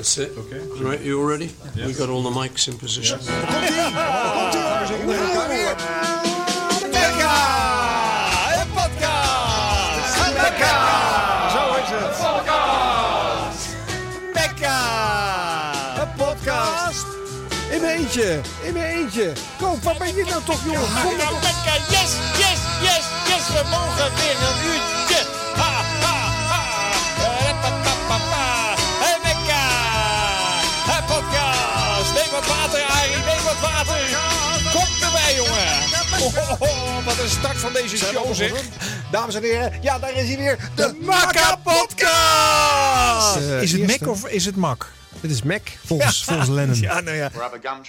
That's it. Okay. Right, you all ready? We got all the mics in position. Mekka! Een podcast! Mekka! Zo is het. Podcast! Mekka! Een podcast! In mijn eentje, in mijn eentje. Kom, waar ben je nou toch, jongen? Kom Nou, Mekka, yes, yes, yes, yes, we mogen weer een uurtje. Oh, wat een start van deze show, zeg. Dames en heren, ja, daar is hij weer. De Makka Podcast! Is het. Mac of is het Mac? Dit is Mac, volgens, volgens Lennon. Ja, nou ja. Grab a gum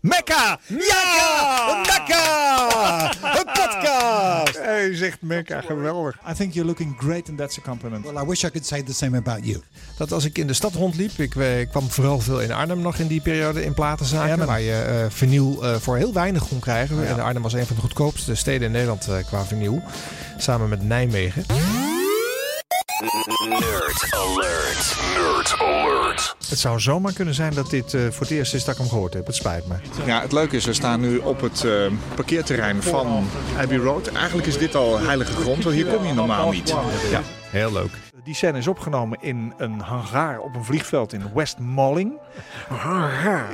Mecca. Mecca! Mekka! Mekka! Een podcast! Hij zegt Mecca, geweldig. I think you're looking great and that's a compliment. Well, I wish I could say the same about you. Dat als ik in de stad rondliep, ik, eh, ik kwam vooral veel in Arnhem nog in die periode in platenzaken. Ja, maar- waar je eh vinyl eh, voor heel weinig kon krijgen. En Arnhem was een van de goedkoopste steden in Nederland qua vinyl. Samen met Nijmegen. Nerd alert. Nerd alert. Het zou zomaar kunnen zijn dat dit eh, voor het eerst is dat ik hem gehoord heb. Het spijt me. Ja, het leuke is, we staan nu op het eh, parkeerterrein van Abbey Road. En eigenlijk is dit al heilige grond, want hier kom je normaal niet. Ja, heel leuk. Die scène is opgenomen in een hangar op een vliegveld in West Malling.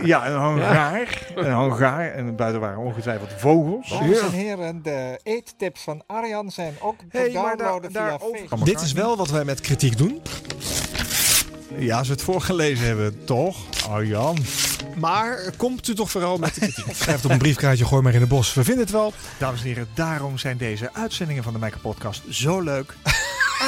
Ja, een hangar. Een hangar. En buiten waren ongetwijfeld vogels. Dames en heren, de eettips van Arjan zijn ook te Hey, maar daar- downloaden via Facebook. Dit is wel wat wij met kritiek doen. Ja, als we het voorgelezen hebben, toch? Arjan. Maar komt u toch vooral met de kritiek. Schrijf het op een briefkaartje, gooi maar in de bos. We vinden het wel. Dames en heren, daarom zijn deze uitzendingen van de Mecca Podcast zo leuk.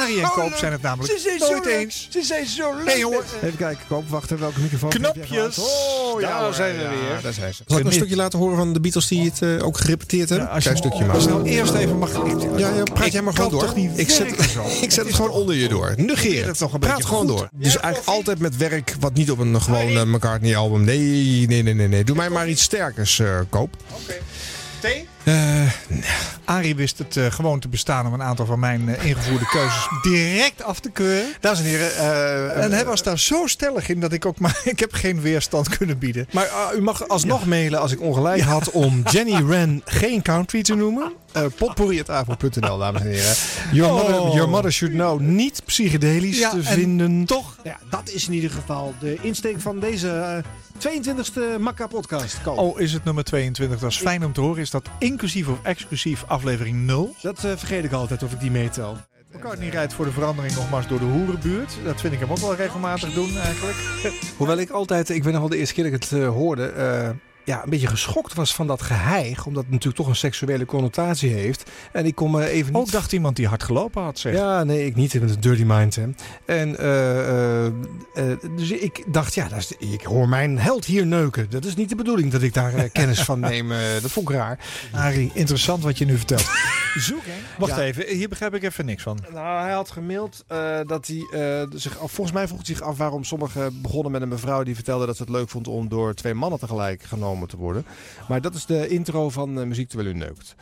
Arie en Koop zijn het namelijk nooit eens. Ze zijn zo leuk. Hey, jongen. Even kijken, Koop, wacht even, welke microfoon? Knopjes. Oh, ja, Daar hoor, zijn we ja, weer. Daar zijn ze. Zal ik een stukje laten horen van de Beatles die het eh, ook gerepeteerd hebben? Ja, als je Klein stukje maar. snel eerst even mag... Ik, Ja, ja, praat ik jij maar gewoon door. toch niet ik zet, zo? ik zet het gewoon onder je door. Negeer het het. toch een Praat gewoon goed. door. Dus eigenlijk altijd met werk wat niet op een gewone McCartney-album. Nee, nee, nee, nee, nee. Doe mij maar iets sterkers, eh, Koop. Thee? Eh, Arie wist het eh, gewoon te bestaan om een aantal van mijn eh, ingevoerde keuzes direct af te keuren. dames en heren. eh, En hij was daar zo stellig in dat ik ook maar... Ik heb geen weerstand kunnen bieden. Maar uh, u mag alsnog mailen als ik ongelijk had om Jenny Wren geen country te noemen. Uh, potpourri.avro.nl, dames en heren. Your, mother, Oh. your mother should know. Niet psychedelisch Ja, te en vinden. Toch? Ja, dat is in ieder geval de insteek van deze eh, 22e Makka podcast. Koop. Oh, is het nummer 22? Dat is fijn om te horen. Is dat inclusief of exclusief aflevering 0? Dat eh, vergeet ik altijd of ik die meetel. McCartney rijdt voor de verandering nogmaals door de hoerenbuurt. Dat vind ik hem ook wel regelmatig doen eigenlijk. Hoewel ik altijd, ik weet nog wel de eerste keer dat ik het eh, hoorde, eh, ja, een beetje geschokt was van dat geheig. Omdat het natuurlijk toch een seksuele connotatie heeft. En ik kon me even niet... Ook dacht iemand die hard gelopen had, zeg. Ja, nee, ik niet. Met een dirty mind. Hè. En eh, eh, eh, dus ik dacht, ja, dat is, ik hoor mijn held hier neuken. Dat is niet de bedoeling dat ik daar kennis van neem. dat vond ik raar. Arie, interessant wat je nu vertelt. Zoek, hè? Wacht Ja. even, hier begrijp ik even niks van. Nou, hij had gemaild eh, dat hij eh, zich af, volgens mij vroeg hij zich af waarom sommigen begonnen met een mevrouw die vertelde dat ze het leuk vond om door twee mannen tegelijk genomen te worden. Maar dat is de intro van eh, muziek terwijl u neukt.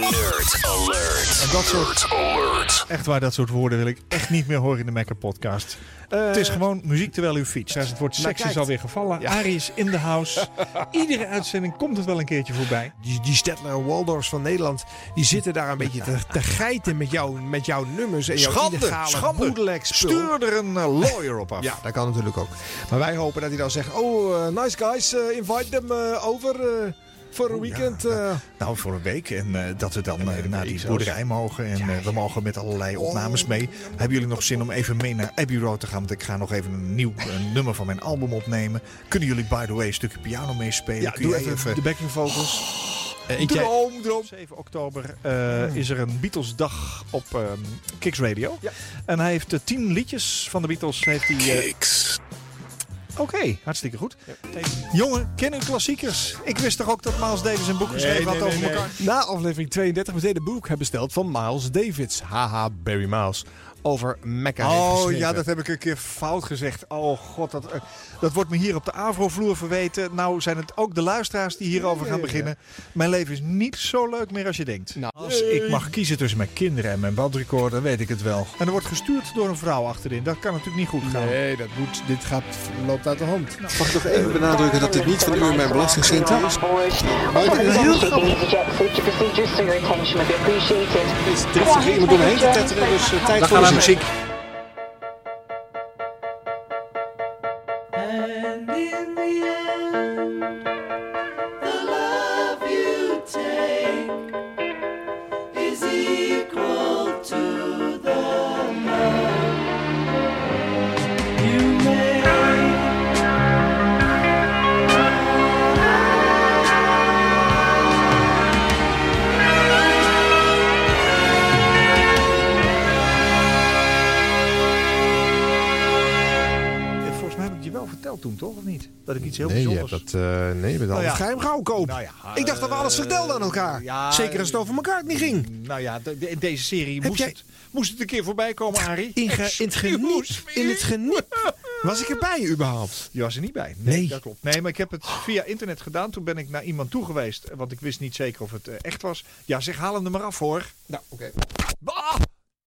Nerd alert. En dat soort, Nerd alert. Echt waar, dat soort woorden wil ik echt niet meer horen in de Mekker podcast. het is gewoon muziek terwijl u fietst. Het woord seks is alweer gevallen. Ja. Arie is in de house. Iedere uitzending komt het wel een keertje voorbij. Die, die Stedtler en Waldorfs van Nederland, die zitten daar een beetje te, te geiten met, jou, met jouw nummers en jouw Schande, illegale schande. Stuur er een eh, lawyer op af. Ja, dat kan natuurlijk ook. Maar wij hopen dat hij dan zegt, oh, eh, nice guys, eh, invite them eh, over eh, voor een weekend. eh. Nou, voor een week. En eh, dat we dan eh, naar die zelfs. boerderij mogen. En we mogen met allerlei opnames mee. Hebben jullie nog zin om even mee naar Abbey Road te gaan? Want ik ga nog even een nieuw nummer van mijn album opnemen. Kunnen jullie, by the way, een stukje piano meespelen? Ja, Kun doe jij even de backing vocals. Jij- Droom, droom. 7 oktober eh, is er een Beatles-dag op ehm Kicks Radio. Ja. En hij heeft tien liedjes van de Beatles. Heeft hij, eh, Kicks. Oké, hartstikke goed. Jongen, ken u klassiekers? Ik wist toch ook dat Miles Davis een boek geschreven had over elkaar? Na aflevering 32 meteen een boek hebben besteld van Miles Davids. Haha, Barry Miles. Over Mecca heeft Oh ja, dat heb ik een keer fout gezegd. Oh god, dat, eh, dat wordt me hier op de Avro-vloer verweten. Nou zijn het ook de luisteraars die hierover gaan beginnen. Mijn leven is niet zo leuk meer als je denkt. Nou, Als ik mag kiezen tussen mijn kinderen en mijn bandrecorder, dan weet ik het wel. En er wordt gestuurd door een vrouw achterin. Dat kan natuurlijk niet goed gaan. Nee, dat moet, dit gaat, loopt uit de hand. Mag ik nog even benadrukken dat dit niet van u en mijn belastingcentrum is? Heel Het is driftig iemand te tetteren, dus eh, tijd voor de muziek. Eh, toch? Of niet? Dat ik iets heel Nee, je bijzonders... hebt dat, eh, nee, je bent al Nou ja. geheim gehouden, Koop. Nou ja, ik dacht dat we alles eh, vertelden aan elkaar. ja, Zeker als het over elkaar niet ging. Nou ja, de- de- in deze serie Heb moest, jij- het, moest het een keer voorbij komen, Arie. In, ge- in het geniep. In het geniep. Was ik erbij überhaupt? Je was er niet bij. Nee, Nee. dat klopt. Nee, maar ik heb het via internet gedaan. Toen ben ik naar iemand toe geweest, want ik wist niet zeker of het eh, echt was. Ja, zeg, haal hem er maar af hoor. Nou, oké. Ah!